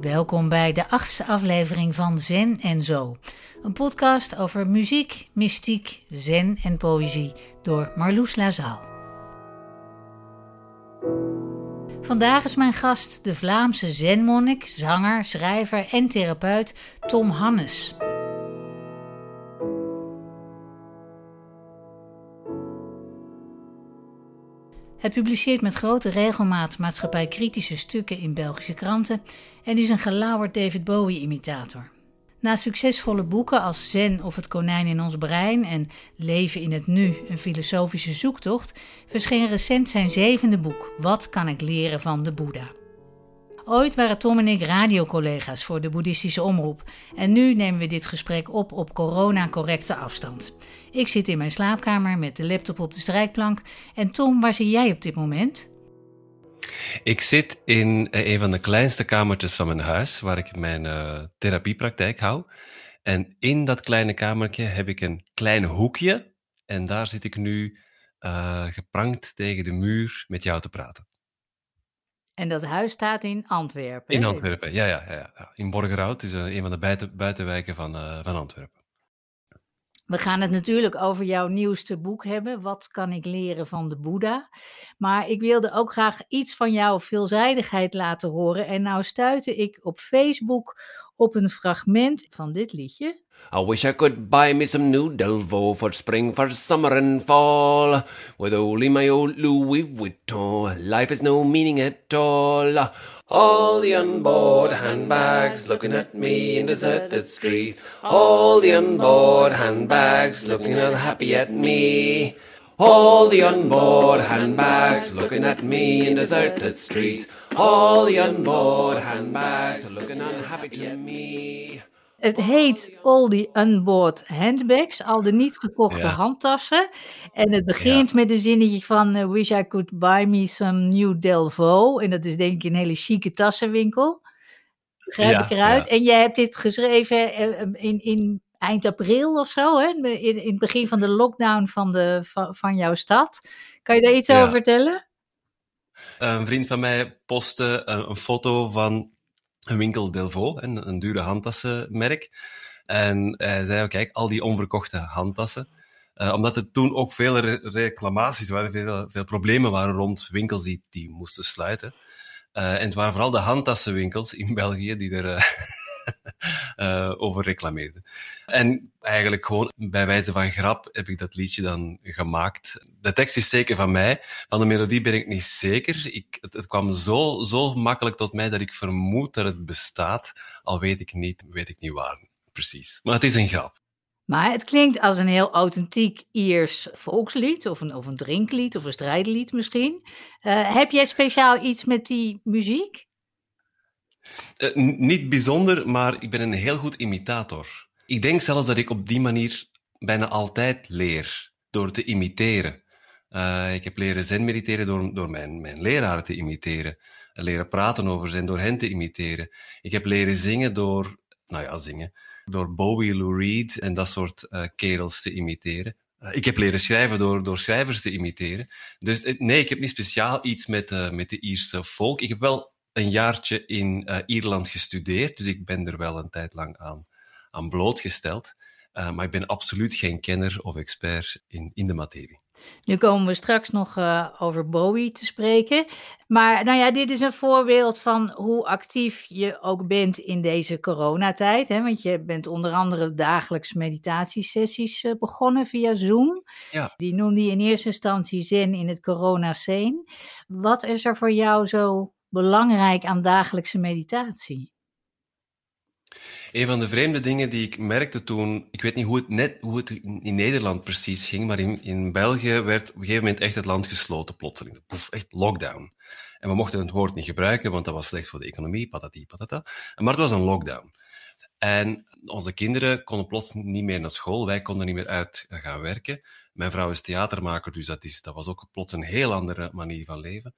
Welkom bij de achtste aflevering van Zen en Zo. Een podcast over muziek, mystiek, zen en poëzie door Marloes Lazaal. Vandaag is mijn gast de Vlaamse zenmonnik, zanger, schrijver en therapeut Tom Hannes. Het publiceert met grote regelmaat maatschappijkritische stukken in Belgische kranten en is een gelauwerd David Bowie-imitator. Na succesvolle boeken als Zen of Het konijn in ons brein en Leven in het nu, een filosofische zoektocht, verscheen recent zijn zevende boek Wat kan ik leren van de Boeddha? Ooit waren Tom en ik radiocollega's voor de boeddhistische omroep en nu nemen we dit gesprek op op corona-correcte afstand. Ik zit in mijn slaapkamer met de laptop op de strijkplank en Tom, waar zit jij op dit moment? Ik zit in eh, een van de kleinste kamertjes van mijn huis, waar ik mijn uh, therapiepraktijk hou. En in dat kleine kamertje heb ik een klein hoekje. En daar zit ik nu uh, geprankt tegen de muur met jou te praten. En dat huis staat in Antwerpen? In Antwerpen, ja, ja, ja, ja. In Borgerhout, dus een van de buiten, buitenwijken van, van Antwerpen. We gaan het natuurlijk over jouw nieuwste boek hebben. Wat kan ik leren van de Boeddha? Maar ik wilde ook graag iets van jouw veelzijdigheid laten horen. En nou stuitte ik op Facebook op een fragment van dit liedje. I wish I could buy me some new Delvo for spring, for summer and fall. With only my old Louis Vuitton, life has no meaning at all. All the onboard handbags looking at me in deserted streets. All the onboard handbags looking unhappy at me. All the onboard handbags looking at me in deserted streets. All the onboard handbags looking unhappy at me. Het heet All the Unboard Handbags, al de niet gekochte handtassen. En het begint met een zinnetje van uh, Wish I could buy me some new Delvo. En dat is denk ik een hele chique tassenwinkel. Begrijp ik eruit. En jij hebt dit geschreven uh, in, in eind april of zo, hè? In, in, het begin van de lockdown van, de, van, van jouw stad. Kan je daar iets over vertellen? Een vriend van mij postte een, een foto van een winkel Delvaux, een, een dure handtassenmerk. En hij zei, kijk, al die onverkochte handtassen. Uh, omdat er toen ook veel reclamaties waren, veel, problemen waren rond winkels die, die moesten sluiten. Uh, en het waren vooral de handtassenwinkels in België die er uh, over reclameerde. En eigenlijk gewoon bij wijze van grap heb ik dat liedje dan gemaakt. De tekst is zeker van mij, van de melodie ben ik niet zeker. Ik, het, kwam zo, zo makkelijk tot mij dat ik vermoed dat het bestaat, al weet ik niet, weet ik niet waar precies. Maar het is een grap. Maar het klinkt als een heel authentiek Iers volkslied, of een, of een drinklied, of een strijdlied misschien. Uh, heb jij speciaal iets met die muziek? Uh, niet bijzonder, maar ik ben een heel goed imitator. Ik denk zelfs dat ik op die manier bijna altijd leer, door te imiteren. Uh, ik heb leren zen mediteren door, door mijn, mijn leraren te imiteren. Leren praten over zen door hen te imiteren. Ik heb leren zingen door, nou ja, zingen, door Bowie, Lou Reed en dat soort kerels te imiteren. ik heb leren schrijven door, door schrijvers te imiteren. Dus nee, ik heb niet speciaal iets met, uh, met de Ierse volk. Ik heb wel een jaartje in uh, Ierland gestudeerd, dus ik ben er wel een tijd lang aan, aan blootgesteld. Uh, maar ik ben absoluut geen kenner of expert in, in de materie. Nu komen we straks nog uh, over Bowie te spreken. Maar nou ja, dit is een voorbeeld van hoe actief je ook bent in deze coronatijd. Hè? Want je bent onder andere dagelijks meditatiesessies uh, begonnen via Zoom. Ja. Die noemde je in eerste instantie Zen in het corona-scene. Wat is er voor jou zo belangrijk aan dagelijkse meditatie? Een van de vreemde dingen die ik merkte toen, ik weet niet hoe het, net, hoe het in Nederland precies ging, maar in, in België werd op een gegeven moment echt het land gesloten plotseling. Poef, echt lockdown. En we mochten het woord niet gebruiken, want dat was slecht voor de economie, patati patata. Maar het was een lockdown. En onze kinderen konden plots niet meer naar school, wij konden niet meer uit gaan werken. Mijn vrouw is theatermaker, dus dat, is, dat was ook plots een heel andere manier van leven.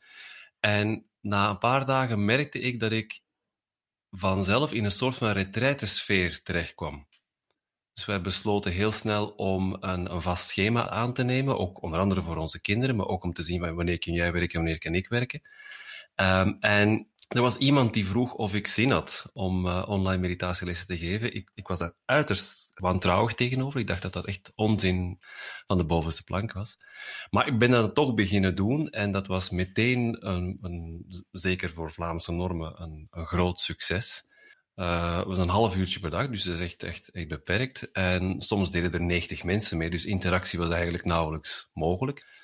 En na een paar dagen merkte ik dat ik vanzelf in een soort van retraitesfeer terechtkwam. Dus wij besloten heel snel om een, een, vast schema aan te nemen, ook onder andere voor onze kinderen, maar ook om te zien wanneer kun jij werken en wanneer kan ik werken. Um, en Er was iemand die vroeg of ik zin had om uh, online meditatielessen te geven. Ik, ik was daar uiterst wantrouwig tegenover. Ik dacht dat dat echt onzin van de bovenste plank was. Maar ik ben dat toch beginnen doen en dat was meteen, een, een zeker voor Vlaamse normen, een, een groot succes. Uh, het was een half uurtje per dag, dus dat is echt, echt, echt beperkt. En soms deden er 90 mensen mee, dus interactie was eigenlijk nauwelijks mogelijk.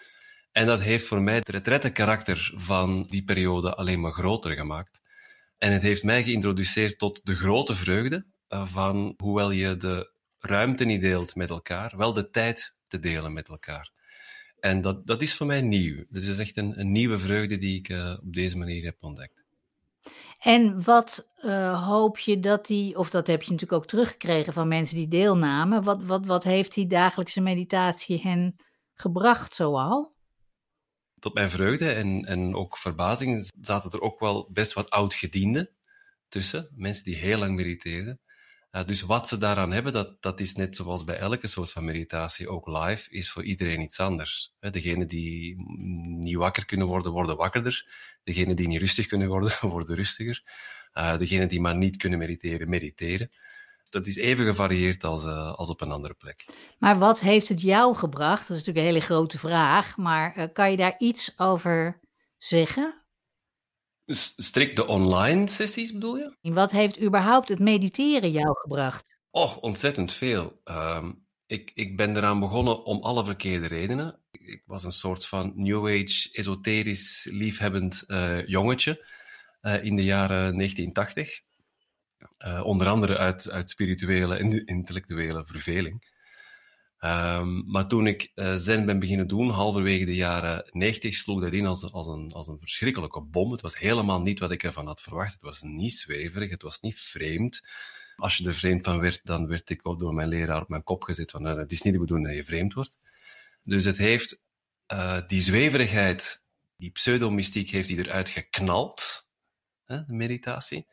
En dat heeft voor mij het retrettenkarakter van die periode alleen maar groter gemaakt. En het heeft mij geïntroduceerd tot de grote vreugde eh, van, hoewel je de ruimte niet deelt met elkaar, wel de tijd te delen met elkaar. En dat, dat is voor mij nieuw. Dus is echt een, een nieuwe vreugde die ik uh, op deze manier heb ontdekt. En wat uh, hoop je dat die, of dat heb je natuurlijk ook teruggekregen van mensen die deelnamen, wat, wat, wat heeft die dagelijkse meditatie hen gebracht zoal? Tot mijn vreugde en, en ook verbazing zaten er ook wel best wat oud-gedienden tussen. Mensen die heel lang mediteerden. Uh, dus wat ze daaraan hebben, dat, dat is net zoals bij elke soort van meditatie, ook live, is voor iedereen iets anders. Degenen die niet wakker kunnen worden, worden wakkerder. Degenen die niet rustig kunnen worden, worden rustiger. Uh, degenen die maar niet kunnen mediteren, mediteren dat is even gevarieerd als, uh, als op een andere plek. Maar wat heeft het jou gebracht? Dat is natuurlijk een hele grote vraag, maar uh, kan je daar iets over zeggen? Strikt de online sessies bedoel je? Wat heeft überhaupt het mediteren jou gebracht? Oh, ontzettend veel. Um, ik, ik ben eraan begonnen om alle verkeerde redenen. Ik was een soort van New Age, esoterisch, liefhebbend uh, jongetje in de jaren 1980. Uh, onder andere uit, uit spirituele en intellectuele verveling. Um, maar toen ik uh, Zen ben beginnen doen, halverwege de jaren 90, sloeg dat in als, als, een, als een verschrikkelijke bom. Het was helemaal niet wat ik ervan had verwacht. Het was niet zweverig, het was niet vreemd. Als je er vreemd van werd, dan werd ik ook door mijn leraar op mijn kop gezet van, het is niet de bedoeling dat je vreemd wordt. Dus het heeft uh, die zweverigheid, die pseudomystiek heeft die eruit geknald, hè, meditatie.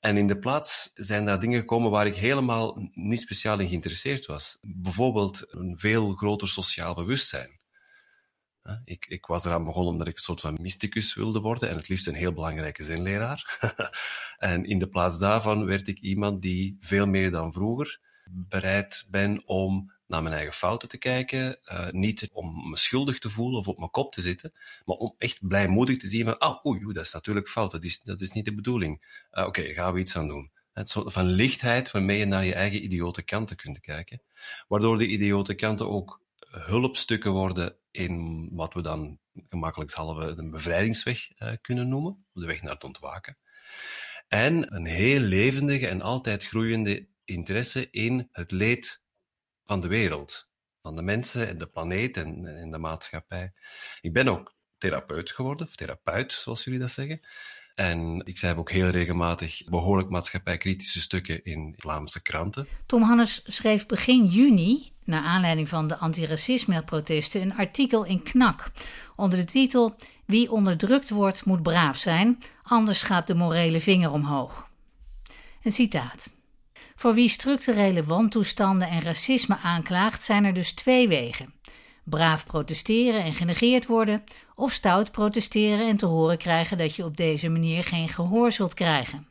En in de plaats zijn daar dingen gekomen waar ik helemaal niet speciaal in geïnteresseerd was. Bijvoorbeeld een veel groter sociaal bewustzijn. Ik, ik was eraan begonnen omdat ik een soort van mysticus wilde worden en het liefst een heel belangrijke zinleraar. en in de plaats daarvan werd ik iemand die veel meer dan vroeger bereid ben om naar mijn eigen fouten te kijken. Uh, niet om me schuldig te voelen of op mijn kop te zitten, maar om echt blijmoedig te zien van, ah, oei, dat is natuurlijk fout, dat is, dat is niet de bedoeling. Uh, Oké, okay, gaan we iets aan doen. Het soort van lichtheid waarmee je naar je eigen idiote kanten kunt kijken, waardoor de idiote kanten ook hulpstukken worden in wat we dan gemakkelijkshalve de bevrijdingsweg uh, kunnen noemen, de weg naar het ontwaken. En een heel levendige en altijd groeiende interesse in het leed van de wereld, van de mensen en de planeet en, en de maatschappij. Ik ben ook therapeut geworden, of therapeut, zoals jullie dat zeggen. En ik schrijf ook heel regelmatig behoorlijk maatschappijkritische stukken in Vlaamse kranten. Tom Hannes schreef begin juni, naar aanleiding van de antiracisme-protesten, een artikel in Knak onder de titel Wie onderdrukt wordt, moet braaf zijn, anders gaat de morele vinger omhoog. Een citaat. Voor wie structurele wantoestanden en racisme aanklaagt, zijn er dus twee wegen: braaf protesteren en genegeerd worden, of stout protesteren en te horen krijgen dat je op deze manier geen gehoor zult krijgen.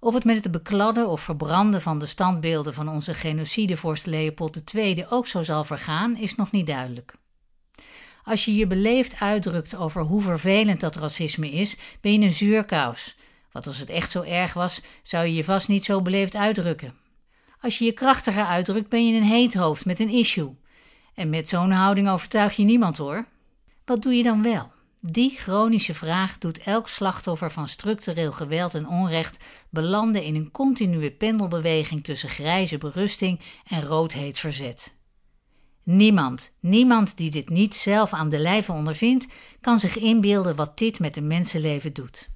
Of het met het bekladden of verbranden van de standbeelden van onze genocidevorst Leopold II ook zo zal vergaan, is nog niet duidelijk. Als je je beleefd uitdrukt over hoe vervelend dat racisme is, ben je een zuurkous want als het echt zo erg was, zou je je vast niet zo beleefd uitdrukken. Als je je krachtiger uitdrukt, ben je een heet hoofd met een issue. En met zo'n houding overtuig je niemand hoor. Wat doe je dan wel? Die chronische vraag doet elk slachtoffer van structureel geweld en onrecht belanden in een continue pendelbeweging tussen grijze berusting en roodheet verzet. Niemand, niemand die dit niet zelf aan de lijve ondervindt, kan zich inbeelden wat dit met een mensenleven doet.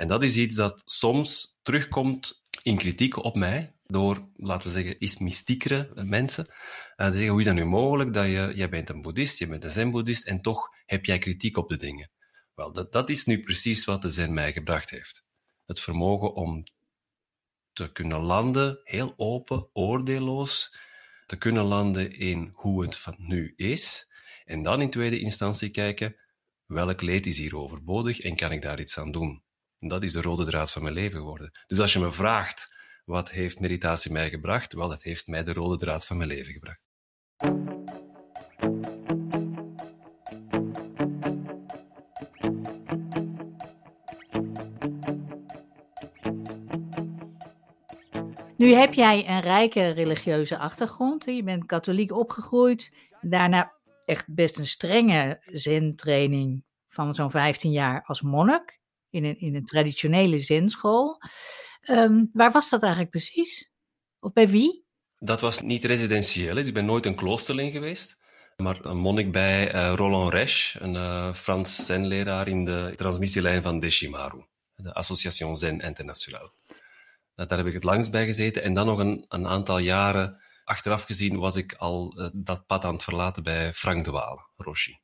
En dat is iets dat soms terugkomt in kritiek op mij door, laten we zeggen, iets mystiekere mensen. Uh, die zeggen, hoe is dat nu mogelijk dat je, jij bent een boeddhist, je bent een zen-boeddhist en toch heb jij kritiek op de dingen. Wel, dat, dat is nu precies wat de zen mij gebracht heeft. Het vermogen om te kunnen landen, heel open, oordeelloos, te kunnen landen in hoe het van nu is. En dan in tweede instantie kijken, welk leed is hier overbodig en kan ik daar iets aan doen? Dat is de rode draad van mijn leven geworden. Dus als je me vraagt, wat heeft meditatie mij gebracht? Wel, het heeft mij de rode draad van mijn leven gebracht. Nu heb jij een rijke religieuze achtergrond. Je bent katholiek opgegroeid. Daarna echt best een strenge zen-training van zo'n 15 jaar als monnik. In een, in een traditionele zenschool. Ehm, waar was dat eigenlijk precies? Of bij wie? Dat was niet residentieel. Ik ben nooit een kloosterling geweest. Maar een monnik bij uh, Roland Resch, een uh, Frans zenleraar in de transmissielijn van Deshimaru. De Association Zen Internationale. Daar heb ik het langst bij gezeten. En dan nog een, een aantal jaren achteraf gezien was ik al uh, dat pad aan het verlaten bij Frank de Waal, Roshi.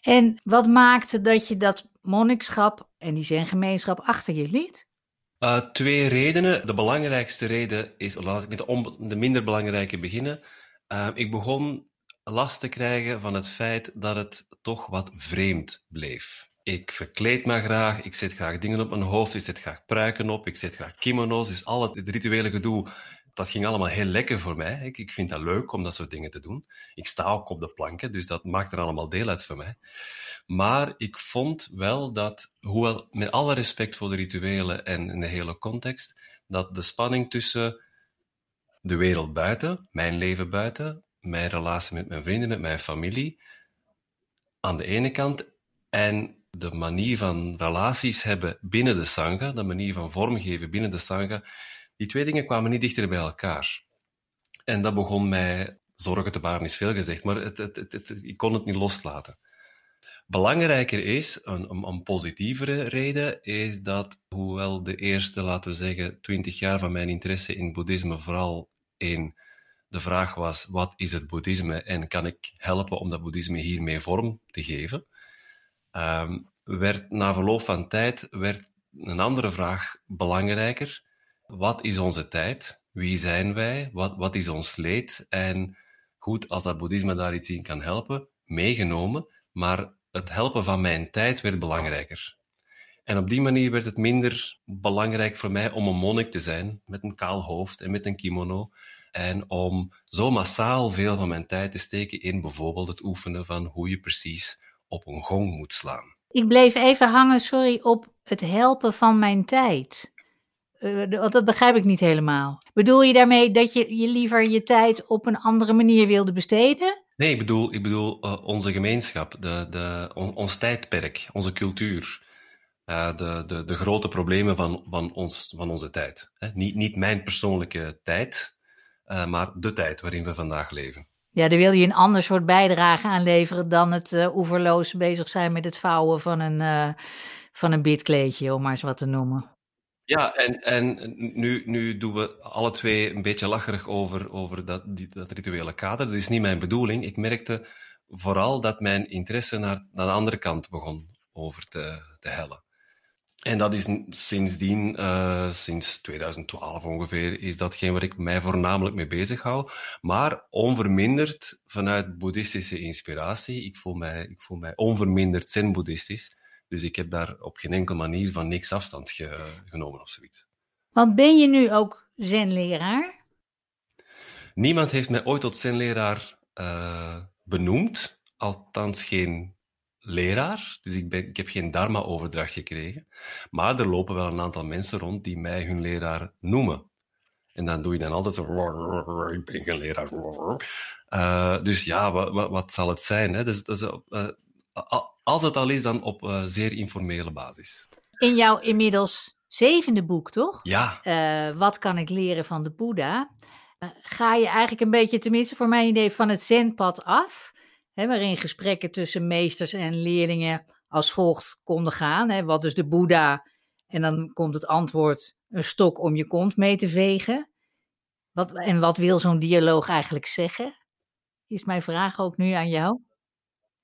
En wat maakte dat je dat monnikschap en die zengemeenschap achter je liet? Uh, twee redenen. De belangrijkste reden is, laat ik met de, de minder belangrijke beginnen. Uh, ik begon last te krijgen van het feit dat het toch wat vreemd bleef. Ik verkleed me graag, ik zet graag dingen op mijn hoofd, ik zet graag pruiken op, ik zet graag kimono's. Dus al het, rituele gedoe, dat ging allemaal heel lekker voor mij. Ik, ik vind dat leuk om dat soort dingen te doen. Ik sta ook op de planken, dus dat maakt er allemaal deel uit van mij. Maar ik vond wel dat, hoewel met alle respect voor de rituelen en de hele context, dat de spanning tussen de wereld buiten, mijn leven buiten, mijn relatie met mijn vrienden, met mijn familie, aan de ene kant, en de manier van relaties hebben binnen de Sangha, de manier van vormgeven binnen de Sangha, die twee dingen kwamen niet dichter bij elkaar. En dat begon mij zorgen te baren, is veel gezegd, maar het, ik kon het niet loslaten. Belangrijker is, een, een, positievere reden, is dat hoewel de eerste, laten we zeggen, twintig jaar van mijn interesse in boeddhisme vooral in de vraag was, wat is het boeddhisme en kan ik helpen om dat boeddhisme hiermee vorm te geven, um, werd na verloop van tijd werd een andere vraag belangrijker. Wat is onze tijd? Wie zijn wij? Wat, wat is ons leed? En goed, als dat boeddhisme daar iets in kan helpen, meegenomen, maar het helpen van mijn tijd werd belangrijker. En op die manier werd het minder belangrijk voor mij om een monnik te zijn, met een kaal hoofd en met een kimono, en om zo massaal veel van mijn tijd te steken in bijvoorbeeld het oefenen van hoe je precies op een gong moet slaan. Ik bleef even hangen, sorry, op het helpen van mijn tijd. Uh, dat begrijp ik niet helemaal. Bedoel je daarmee dat je, je liever je tijd op een andere manier wilde besteden? Nee, ik bedoel, ik bedoel uh, onze gemeenschap, de, de, on, ons tijdperk, onze cultuur. Uh, de, de, de grote problemen van, van, ons, van onze tijd. Hè? Niet, niet mijn persoonlijke tijd, maar de tijd waarin we vandaag leven. Ja, daar wil je een ander soort bijdrage aan leveren dan het oeverloos bezig zijn met het vouwen van een, van een bidkleedje, om maar eens wat te noemen. Ja, en, en nu, nu doen we alle twee een beetje lacherig over, over dat, die, dat rituele kader. Dat is niet mijn bedoeling. Ik merkte vooral dat mijn interesse naar, naar de andere kant begon over te, te hellen. En dat is sindsdien, uh, sinds 2012 ongeveer, is datgene waar ik mij voornamelijk mee bezig hou. Maar onverminderd vanuit boeddhistische inspiratie. Ik voel mij, ik voel mij onverminderd zen-boeddhistisch. Dus ik heb daar op geen enkele manier van niks afstand ge, genomen of zoiets. Want ben je nu ook zenleraar? Niemand heeft mij ooit tot zenleraar uh, benoemd. Althans geen leraar, dus ik, ben, ik heb geen dharma-overdracht gekregen. Maar er lopen wel een aantal mensen rond die mij hun leraar noemen. En dan doe je dan altijd zo, ik ben geen leraar. Uh, dus ja, wat, wat, wat, zal het zijn? Hè? Dus, dus, uh, als het al is, dan op uh, zeer informele basis. In jouw inmiddels zevende boek, toch? Ja. wat kan ik leren van de Boeddha? ga je eigenlijk een beetje, tenminste voor mijn idee, van het zenpad af hè, waarin gesprekken tussen meesters en leerlingen als volgt konden gaan. Hè, wat is de Boeddha? En dan komt het antwoord, een stok om je kont mee te vegen. Wat, en wat wil zo'n dialoog eigenlijk zeggen? Is mijn vraag ook nu aan jou?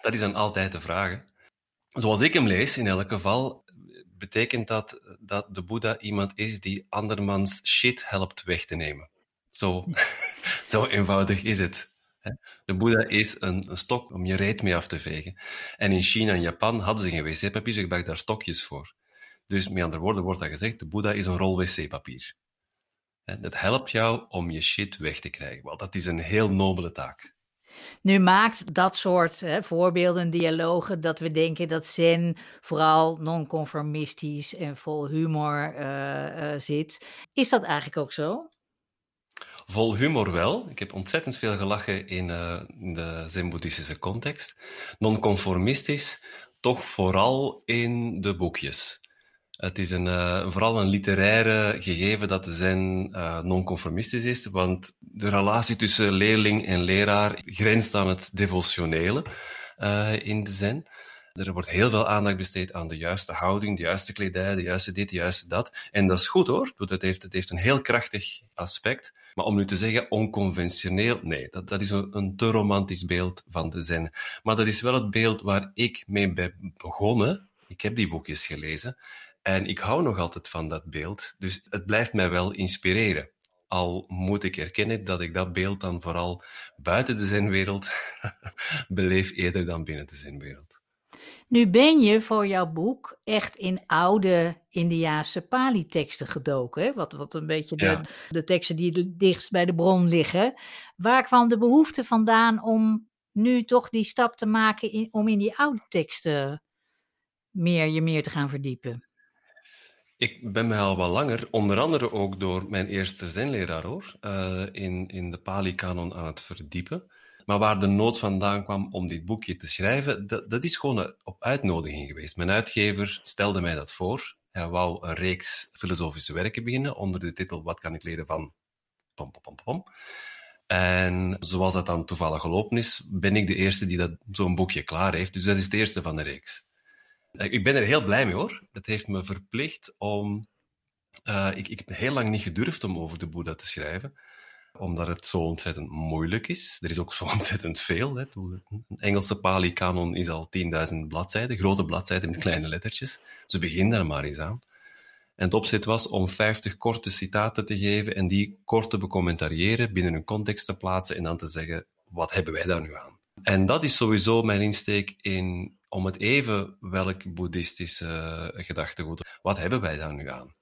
Dat is dan altijd de vraag. Zoals ik hem lees, in elk geval, betekent dat dat de Boeddha iemand is die andermans shit helpt weg te nemen. Zo, zo eenvoudig is het. De Boeddha is een, stok om je reet mee af te vegen. En in China en Japan hadden ze geen wc-papier, ze gebruikten daar stokjes voor. Dus met andere woorden wordt dat gezegd, de Boeddha is een rol wc-papier. Dat helpt jou om je shit weg te krijgen. Want dat is een heel nobele taak. Nu maakt dat soort hè, voorbeelden, dialogen, dat we denken dat Zen vooral non-conformistisch en vol humor uh, uh, zit. Is dat eigenlijk ook zo? Vol humor wel. Ik heb ontzettend veel gelachen in, in de zen-boeddhistische context. Non-conformistisch, toch vooral in de boekjes. Het is een, vooral een literaire gegeven dat de zen uh, non-conformistisch is, want de relatie tussen leerling en leraar grenst aan het devotionele uh, in de zen. Er wordt heel veel aandacht besteed aan de juiste houding, de juiste kledij, de juiste dit, de juiste dat. En dat is goed hoor, het heeft, het heeft een heel krachtig aspect. Maar om nu te zeggen onconventioneel, nee, dat, dat is een, een te romantisch beeld van de zen. Maar dat is wel het beeld waar ik mee ben begonnen. Ik heb die boekjes gelezen. En ik hou nog altijd van dat beeld, dus het blijft mij wel inspireren. Al moet ik erkennen dat ik dat beeld dan vooral buiten de zinwereld beleef eerder dan binnen de zinwereld. Nu ben je voor jouw boek echt in oude Indiaanse Pali-teksten gedoken, wat, wat een beetje de, de teksten die het dichtst bij de bron liggen. Waar kwam de behoefte vandaan om nu toch die stap te maken in, om in die oude teksten meer, je meer te gaan verdiepen? Ik ben me al wel langer, onder andere ook door mijn eerste zenleraar hoor, uh, in, in de Pali-kanon aan het verdiepen. Maar waar de nood vandaan kwam om dit boekje te schrijven, dat, dat is gewoon op uitnodiging geweest. Mijn uitgever stelde mij dat voor. Hij wou een reeks filosofische werken beginnen onder de titel Wat kan ik leren van... Pom, pom, pom. En zoals dat dan toevallig gelopen is, ben ik de eerste die dat zo'n boekje klaar heeft. Dus dat is het eerste van de reeks. Ik ben er heel blij mee hoor. Het heeft me verplicht om. Uh, ik, ik heb heel lang niet gedurfd om over de Boeddha te schrijven, omdat het zo ontzettend moeilijk is. Er is ook zo ontzettend veel. Hè. Een Engelse Pali-kanon is al 10.000 bladzijden, grote bladzijden met kleine lettertjes. Ze beginnen daar maar eens aan. En het opzet was om 50 korte citaten te geven en die kort te becommentariëren, binnen een context te plaatsen en dan te zeggen: wat hebben wij daar nu aan? En dat is sowieso mijn insteek in om het even welk boeddhistische gedachtegoed. Wat hebben wij daar nu aan?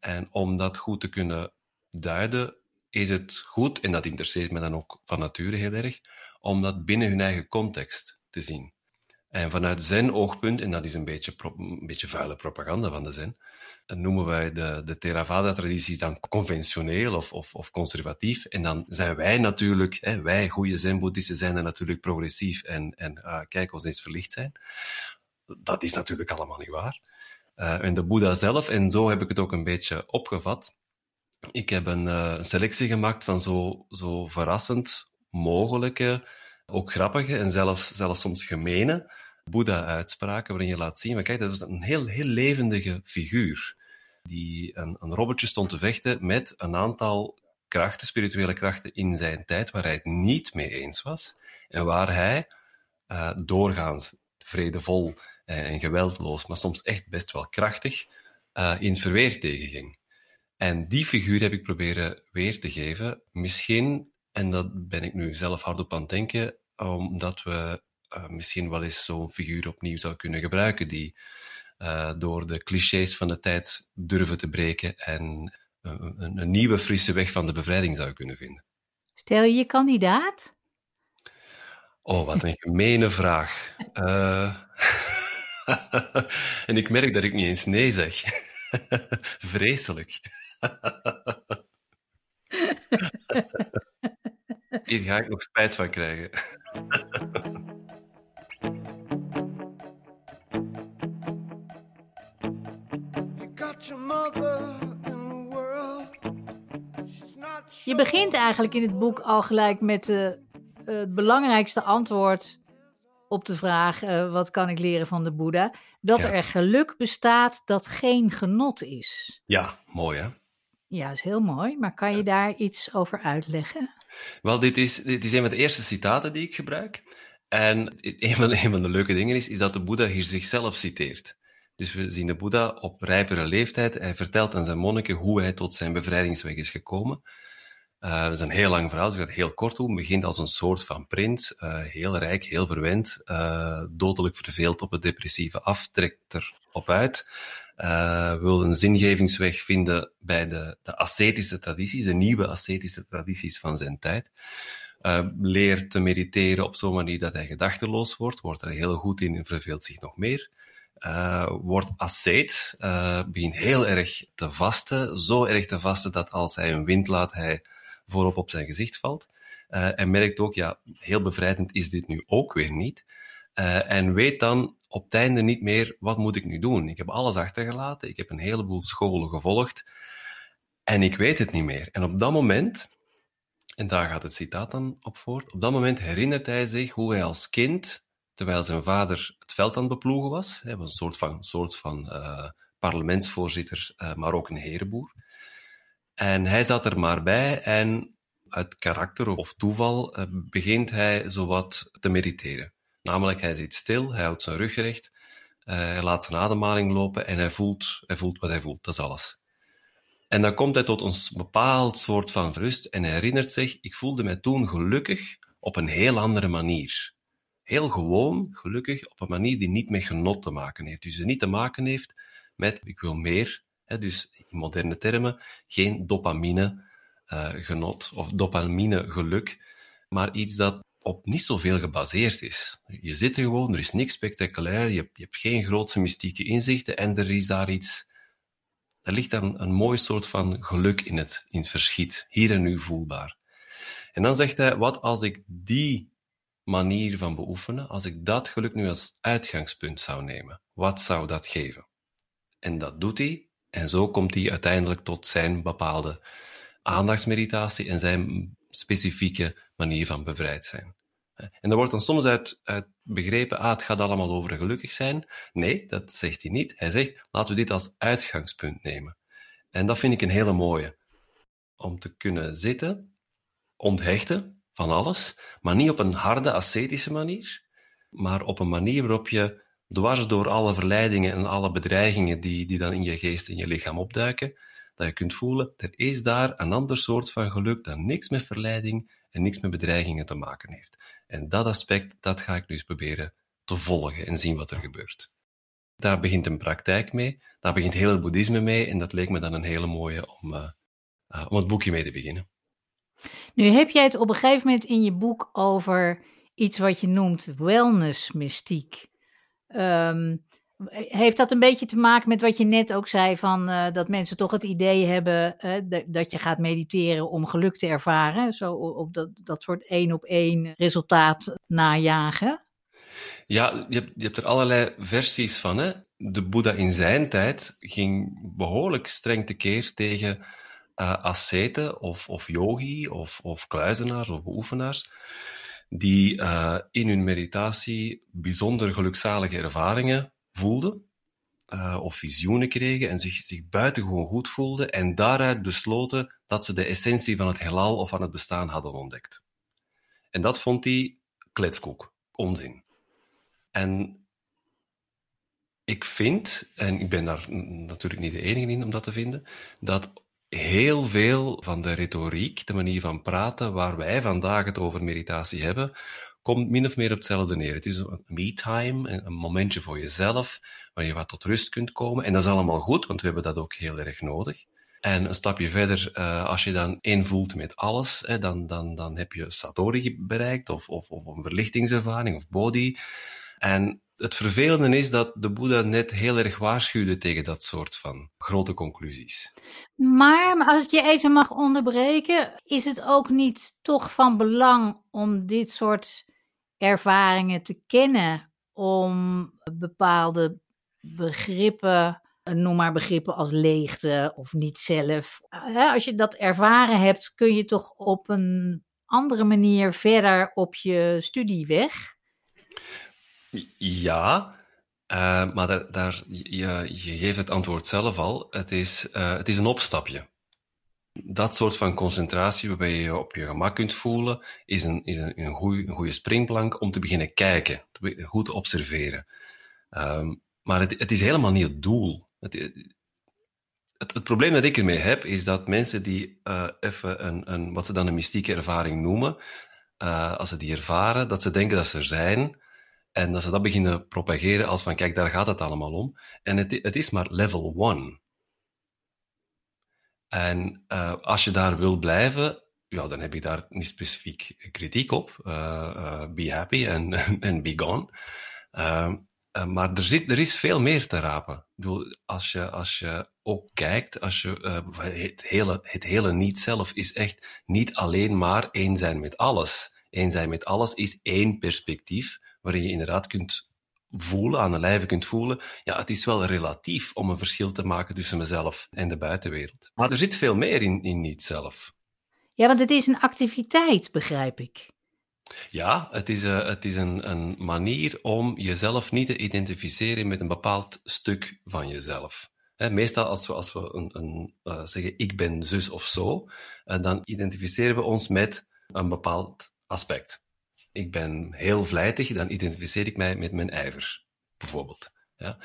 En om dat goed te kunnen duiden, is het goed, en dat interesseert me dan ook van nature heel erg, om dat binnen hun eigen context te zien. En vanuit zijn oogpunt, en dat is een beetje, een beetje vuile propaganda van de zen, noemen wij de, de Theravada-tradities dan conventioneel of, of, of, conservatief. En dan zijn wij natuurlijk, hè, wij goede zen-boeddhisten zijn dan natuurlijk progressief en, en uh, kijk, ons eens verlicht zijn. Dat is natuurlijk allemaal niet waar. Uh, en de Boeddha zelf, en zo heb ik het ook een beetje opgevat. Ik heb een, een selectie gemaakt van zo, zo verrassend mogelijke, ook grappige en zelfs, zelfs soms gemene Boeddha-uitspraken, waarin je laat zien, maar kijk, dat is een heel, heel levendige figuur, die een, een robbertje stond te vechten met een aantal krachten, spirituele krachten in zijn tijd, waar hij het niet mee eens was, en waar hij uh, doorgaans vredevol en geweldloos, maar soms echt best wel krachtig, uh, in verweer tegenging. En die figuur heb ik proberen weer te geven. Misschien, en dat ben ik nu zelf hard op aan het denken, omdat we uh, misschien wel eens zo'n figuur opnieuw zou kunnen gebruiken, die uh, door de clichés van de tijd durven te breken en een, een, nieuwe frisse weg van de bevrijding zou kunnen vinden. Stel je je kandidaat? Oh, wat een gemene vraag. En ik merk dat ik niet eens nee zeg. Vreselijk. Hier ga ik nog spijt van krijgen. Je begint eigenlijk in het boek al gelijk met uh, het belangrijkste antwoord op de vraag: uh, wat kan ik leren van de Boeddha? Dat er geluk bestaat dat geen genot is. Ja, mooi hè? Ja, is heel mooi. Maar kan je daar iets over uitleggen? Wel, dit is, dit is een van de eerste citaten die ik gebruik. En een van, de, een van de leuke dingen is, is dat de Boeddha hier zichzelf citeert. Dus we zien de Boeddha op rijpere leeftijd. Hij vertelt aan zijn monniken hoe hij tot zijn bevrijdingsweg is gekomen. Uh, dat is een heel lang verhaal, dus ik ga het heel kort doen. begint als een soort van prins, uh, heel rijk, heel verwend, uh, dodelijk verveeld op het depressieve af, trekt er op uit, wil een zingevingsweg vinden bij de, de ascetische tradities, de nieuwe ascetische tradities van zijn tijd. leert te mediteren op zo'n manier dat hij gedachteloos wordt, wordt er heel goed in en verveelt zich nog meer. Wordt asceet, begint heel erg te vasten, zo erg te vasten dat als hij een wind laat, hij voorop op zijn gezicht valt. Uh, en merkt ook, ja, heel bevrijdend is dit nu ook weer niet. En weet dan op het einde niet meer, wat moet ik nu doen? Ik heb alles achtergelaten, ik heb een heleboel scholen gevolgd en ik weet het niet meer. En op dat moment, en daar gaat het citaat dan op voort, op dat moment herinnert hij zich hoe hij als kind, terwijl zijn vader het veld aan het beploegen was, hij was een soort van, soort van uh, parlementsvoorzitter, maar ook een herenboer, en hij zat er maar bij en uit karakter of toeval eh, begint hij zowat te mediteren. Namelijk, hij zit stil, hij houdt zijn rug recht, uh, hij laat zijn ademhaling lopen en hij voelt, hij voelt wat hij voelt. Dat is alles. En dan komt hij tot een bepaald soort van rust en hij herinnert zich, ik voelde mij toen gelukkig op een heel andere manier. Heel gewoon, gelukkig, op een manier die niet met genot te maken heeft. Dus die niet te maken heeft met, ik wil meer, dus in moderne termen, geen dopamine uh, genot of dopamine geluk, maar iets dat op niet zoveel gebaseerd is. Je zit er gewoon, er is niks spectaculair, je, je hebt geen grootse mystieke inzichten en er is daar iets, er ligt dan een mooi soort van geluk in het, in het verschiet, hier en nu voelbaar. En dan zegt hij, wat als ik die manier van beoefenen, als ik dat geluk nu als uitgangspunt zou nemen, wat zou dat geven? En dat doet hij en zo komt hij uiteindelijk tot zijn bepaalde aandachtsmeditatie en zijn specifieke manier van bevrijd zijn. En er wordt dan soms uit, begrepen, ah, het gaat allemaal over gelukkig zijn. Nee, dat zegt hij niet. Hij zegt, laten we dit als uitgangspunt nemen. En dat vind ik een hele mooie. Om te kunnen zitten, onthechten van alles, maar niet op een harde, ascetische manier, maar op een manier waarop je dwars door alle verleidingen en alle bedreigingen die, die dan in je geest en je lichaam opduiken, dat je kunt voelen, er is daar een ander soort van geluk dat niks met verleiding en niks met bedreigingen te maken heeft. En dat aspect, dat ga ik nu eens proberen te volgen en zien wat er gebeurt. Daar begint een praktijk mee, daar begint heel het boeddhisme mee en dat leek me dan een hele mooie om, uh, uh, om het boekje mee te beginnen. Nu heb jij het op een gegeven moment in je boek over iets wat je noemt wellness mystiek. Um, heeft dat een beetje te maken met wat je net ook zei, van, uh, dat mensen toch het idee hebben uh, dat je gaat mediteren om geluk te ervaren? Zo op dat, dat soort één op één resultaat najagen? Ja, je hebt, je hebt er allerlei versies van. Hè? De Boeddha in zijn tijd ging behoorlijk streng tekeer tegen uh, asceten of, of yogi of, of kluizenaars of beoefenaars die uh, in hun meditatie bijzonder gelukzalige ervaringen voelden, uh, of visioenen kregen en zich, zich buitengewoon goed voelden en daaruit besloten dat ze de essentie van het heelal of van het bestaan hadden ontdekt. En dat vond hij kletskoek, onzin. En ik vind, en ik ben daar natuurlijk niet de enige in om dat te vinden, dat heel veel van de retoriek, de manier van praten, waar wij vandaag het over meditatie hebben, komt min of meer op hetzelfde neer. Het is een me-time, een momentje voor jezelf, waar je wat tot rust kunt komen. En dat is allemaal goed, want we hebben dat ook heel erg nodig. En een stapje verder, uh, als je dan één voelt met alles, dan, dan, dan heb je Satori bereikt, of, of, of een verlichtingservaring, of body. En het vervelende is dat de Boeddha net heel erg waarschuwde tegen dat soort van grote conclusies. Maar als ik je even mag onderbreken, is het ook niet toch van belang om dit soort ervaringen te kennen, om bepaalde begrippen, noem maar begrippen als leegte of niet zelf. Als je dat ervaren hebt, kun je toch op een andere manier verder op je studie weg? Ja, uh, maar daar, daar, je, je geeft het antwoord zelf al. Het is, uh, het is een opstapje. Dat soort van concentratie waarbij je je op je gemak kunt voelen, is een, is een, een, goeie, een goede springplank om te beginnen kijken, goed te observeren. Um, maar het, het is helemaal niet het doel. Het, het, het, probleem dat ik ermee heb, is dat mensen die even een, een, wat ze dan een mystieke ervaring noemen, als ze die ervaren, dat ze denken dat ze er zijn, en dat ze dat beginnen propageren als van, kijk, daar gaat het allemaal om. En het, het is maar level one. En uh, als je daar wil blijven, ja, dan heb ik daar niet specifiek kritiek op. be happy en be gone. Uh, maar er, zit, er is veel meer te rapen. Ik bedoel, als je, als je ook kijkt, als je, het hele, het hele niet zelf is echt niet alleen maar één zijn met alles. Eén zijn met alles is één perspectief waarin je inderdaad kunt voelen, aan de lijve kunt voelen. Ja, het is wel relatief om een verschil te maken tussen mezelf en de buitenwereld. Maar er zit veel meer in, in niet zelf. Ja, want het is een activiteit, begrijp ik. Ja, het is, uh, het is een, een manier om jezelf niet te identificeren met een bepaald stuk van jezelf. He, meestal als we, als we een, een, uh, zeggen ik ben zus of zo, uh, dan identificeren we ons met een bepaald aspect. Ik ben heel vlijtig, dan identificeer ik mij met mijn ijver, bijvoorbeeld. Ja?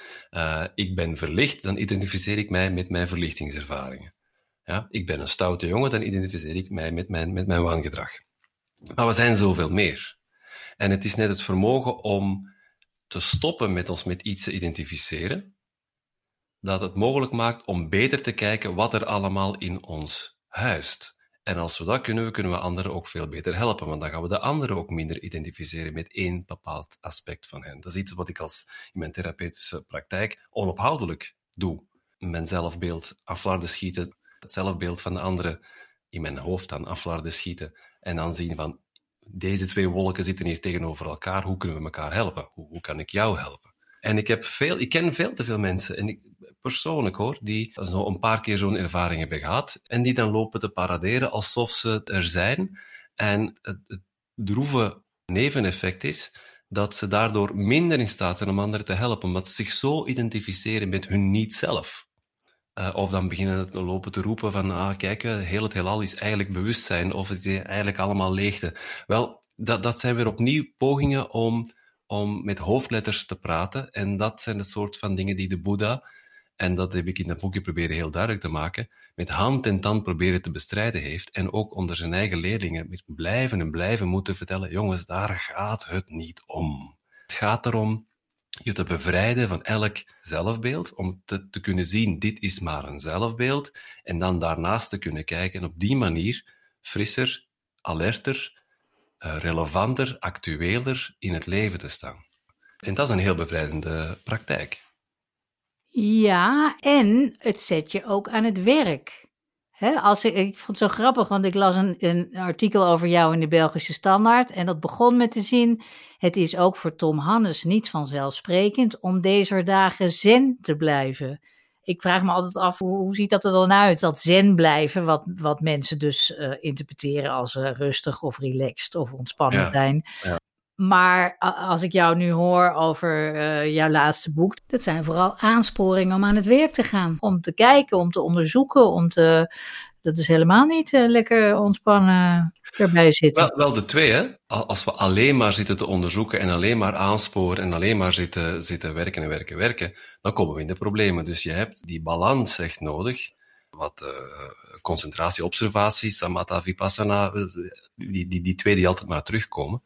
ik ben verlicht, dan identificeer ik mij met mijn verlichtingservaringen. Ja? Ik ben een stoute jongen, dan identificeer ik mij met mijn, met mijn wangedrag. Maar we zijn zoveel meer. En het is net het vermogen om te stoppen met ons met iets te identificeren, dat het mogelijk maakt om beter te kijken wat er allemaal in ons huist. En als we dat kunnen, kunnen we anderen ook veel beter helpen, want dan gaan we de anderen ook minder identificeren met één bepaald aspect van hen. Dat is iets wat ik als in mijn therapeutische praktijk onophoudelijk doe. Mijn zelfbeeld aflaarden schieten, het zelfbeeld van de anderen in mijn hoofd aan aflaarden schieten en dan zien van, deze twee wolken zitten hier tegenover elkaar, hoe kunnen we elkaar helpen? Hoe, hoe kan ik jou helpen? En ik, heb veel, ik ken veel te veel mensen, en ik, persoonlijk hoor, die zo een paar keer zo'n ervaring hebben gehad, en die dan lopen te paraderen alsof ze er zijn. En het, het droeve neveneffect is dat ze daardoor minder in staat zijn om anderen te helpen, omdat ze zich zo identificeren met hun niet-zelf. Uh, of dan beginnen te lopen te roepen van, ah, kijk, eh, heel het heelal is eigenlijk bewustzijn, of het is eigenlijk allemaal leegte. Wel, dat, dat zijn weer opnieuw pogingen om, om met hoofdletters te praten. En dat zijn het soort van dingen die de Boeddha, en dat heb ik in dat boekje proberen heel duidelijk te maken, met hand en tand proberen te bestrijden heeft. En ook onder zijn eigen leerlingen met blijven en blijven moeten vertellen, jongens, daar gaat het niet om. Het gaat erom je te bevrijden van elk zelfbeeld, om te, te kunnen zien, dit is maar een zelfbeeld, en dan daarnaast te kunnen kijken en op die manier frisser, alerter, relevanter, actueler in het leven te staan. En dat is een heel bevrijdende praktijk. Ja, en het zet je ook aan het werk. als ik, ik vond het zo grappig, want ik las een, een artikel over jou in de Belgische Standaard. En dat begon met de zin: het is ook voor Tom Hannes niet vanzelfsprekend om deze dagen zen te blijven. Ik vraag me altijd af, hoe, hoe ziet dat er dan uit, dat zen blijven, wat, wat mensen dus uh, interpreteren als uh, rustig of relaxed of ontspannen ja, zijn. Ja. Maar als ik jou nu hoor over uh, jouw laatste boek, dat zijn vooral aansporingen om aan het werk te gaan. Om te kijken, om te onderzoeken, om te dat is helemaal niet uh, lekker ontspannen erbij zitten. Wel, wel, de twee, hè. Als we alleen maar zitten te onderzoeken en alleen maar aansporen en alleen maar zitten, zitten werken en werken, werken, dan komen we in de problemen. Dus je hebt die balans echt nodig. Wat uh, concentratie, observatie, samatha, vipassana, die, die, die twee die altijd maar terugkomen.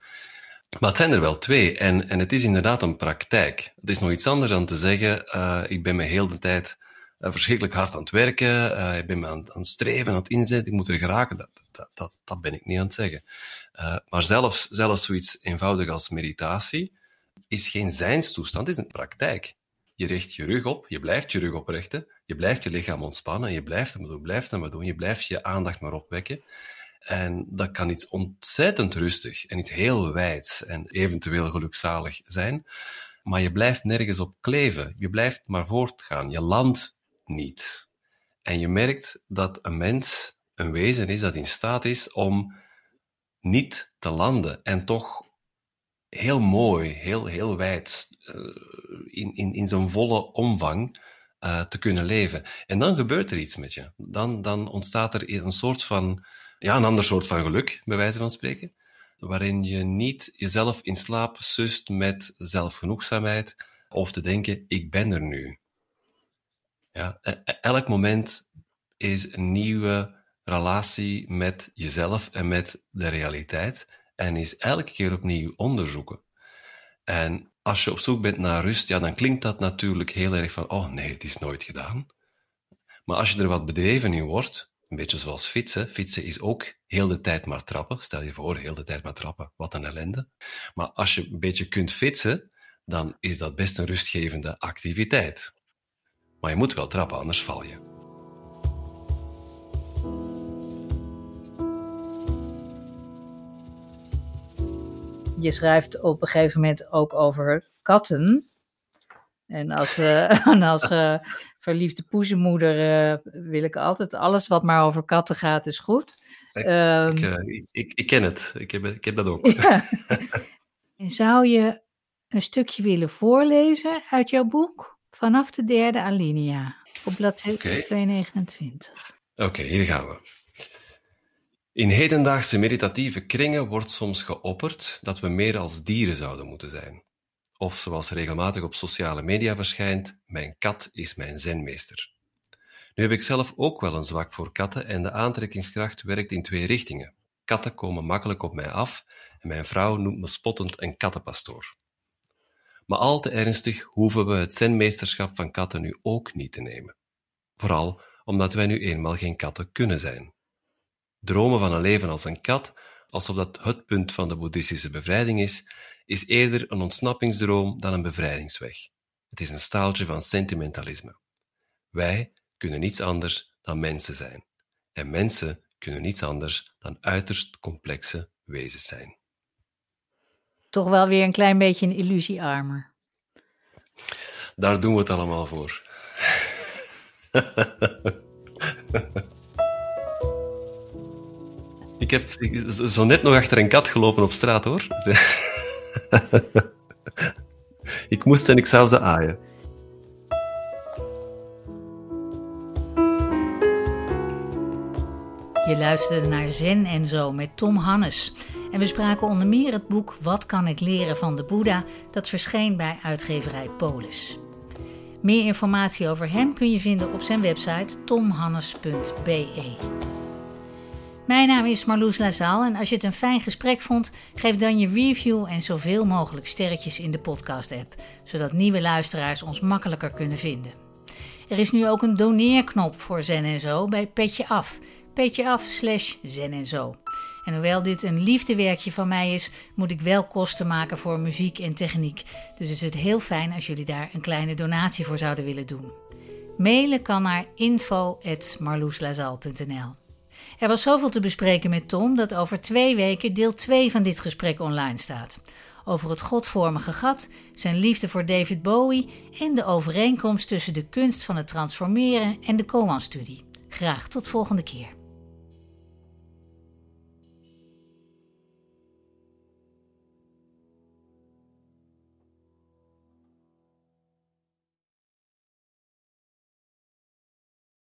Maar het zijn er wel twee. En, en het is inderdaad een praktijk. Het is nog iets anders dan te zeggen, ik ben me heel de tijd verschrikkelijk hard aan het werken. Uh, ik ben me aan, aan, het streven, aan het inzetten. Ik moet er geraken. Dat, dat, dat, ben ik niet aan het zeggen. Uh, maar zelfs, zelfs zoiets eenvoudig als meditatie is geen zijnstoestand, is een praktijk. Je richt je rug op, je blijft je rug oprichten, je blijft je lichaam ontspannen, je blijft het doen, blijft het doen, je blijft je aandacht maar opwekken. En dat kan iets ontzettend rustig en iets heel wijds en eventueel gelukzalig zijn. Maar je blijft nergens op kleven. Je blijft maar voortgaan. Je landt niet. En je merkt dat een mens een wezen is dat in staat is om niet te landen en toch heel mooi, heel, heel wijd, uh, in, in, in zijn volle omvang uh, te kunnen leven. En dan gebeurt er iets met je. Dan, dan ontstaat er een soort van, ja, een ander soort van geluk, bij wijze van spreken, waarin je niet jezelf in slaap sust met zelfgenoegzaamheid of te denken, ik ben er nu. Ja, e- e- elk moment is een nieuwe relatie met jezelf en met de realiteit en is elke keer opnieuw onderzoeken. En als je op zoek bent naar rust, ja, dan klinkt dat natuurlijk heel erg van, oh nee, het is nooit gedaan. Maar als je er wat bedreven in wordt, een beetje zoals fietsen, fietsen is ook heel de tijd maar trappen. Stel je voor, heel de tijd maar trappen, wat een ellende. Maar als je een beetje kunt fietsen, dan is dat best een rustgevende activiteit. Maar je moet wel trappen, anders val je. je schrijft op een gegeven moment ook over katten. En als, uh, en als uh, verliefde poezenmoeder uh, wil ik altijd alles wat maar over katten gaat, is goed. Ik, um, ik, ik, ik, ken het. Ik heb, ik heb dat ook. Ja. en zou je een stukje willen voorlezen uit jouw boek? Vanaf de derde alinea, op bladzijde okay. 229. Oké, okay, hier gaan we. In hedendaagse meditatieve kringen wordt soms geopperd dat we meer als dieren zouden moeten zijn. Of zoals regelmatig op sociale media verschijnt, mijn kat is mijn zenmeester. Nu heb ik zelf ook wel een zwak voor katten en de aantrekkingskracht werkt in twee richtingen. Katten komen makkelijk op mij af en mijn vrouw noemt me spottend een kattenpastoor. Maar al te ernstig hoeven we het zenmeesterschap van katten nu ook niet te nemen. Vooral omdat wij nu eenmaal geen katten kunnen zijn. Dromen van een leven als een kat, alsof dat het punt van de boeddhistische bevrijding is, is eerder een ontsnappingsdroom dan een bevrijdingsweg. Het is een staaltje van sentimentalisme. Wij kunnen niets anders dan mensen zijn. En mensen kunnen niets anders dan uiterst complexe wezens zijn. Toch wel weer een klein beetje een illusiearmer. Daar doen we het allemaal voor. Ik heb zo net nog achter een kat gelopen op straat, hoor. ik moest en ik zou ze aaien. Je luisterde naar Zen en Zo met Tom Hannes. En we spraken onder meer het boek Wat kan ik leren van de Boeddha, dat verscheen bij uitgeverij Polis. Meer informatie over hem kun je vinden op zijn website tomhannes.be. Mijn naam is Marloes Lazaal en als je het een fijn gesprek vond, geef dan je review en zoveel mogelijk sterretjes in de podcast-app, zodat nieuwe luisteraars ons makkelijker kunnen vinden. Er is nu ook een doneerknop voor Zen en Zo bij Petje Af. Petje Af slash Zen en Zo. En hoewel dit een liefdewerkje van mij is, moet ik wel kosten maken voor muziek en techniek. Dus is het heel fijn als jullie daar een kleine donatie voor zouden willen doen. Mailen kan naar info.marloeslazal.nl er was zoveel te bespreken met Tom dat over twee weken deel 2 van dit gesprek online staat. Over het godvormige gat, zijn liefde voor David Bowie en de overeenkomst tussen de kunst van het transformeren en de Koan-studie. Graag tot volgende keer.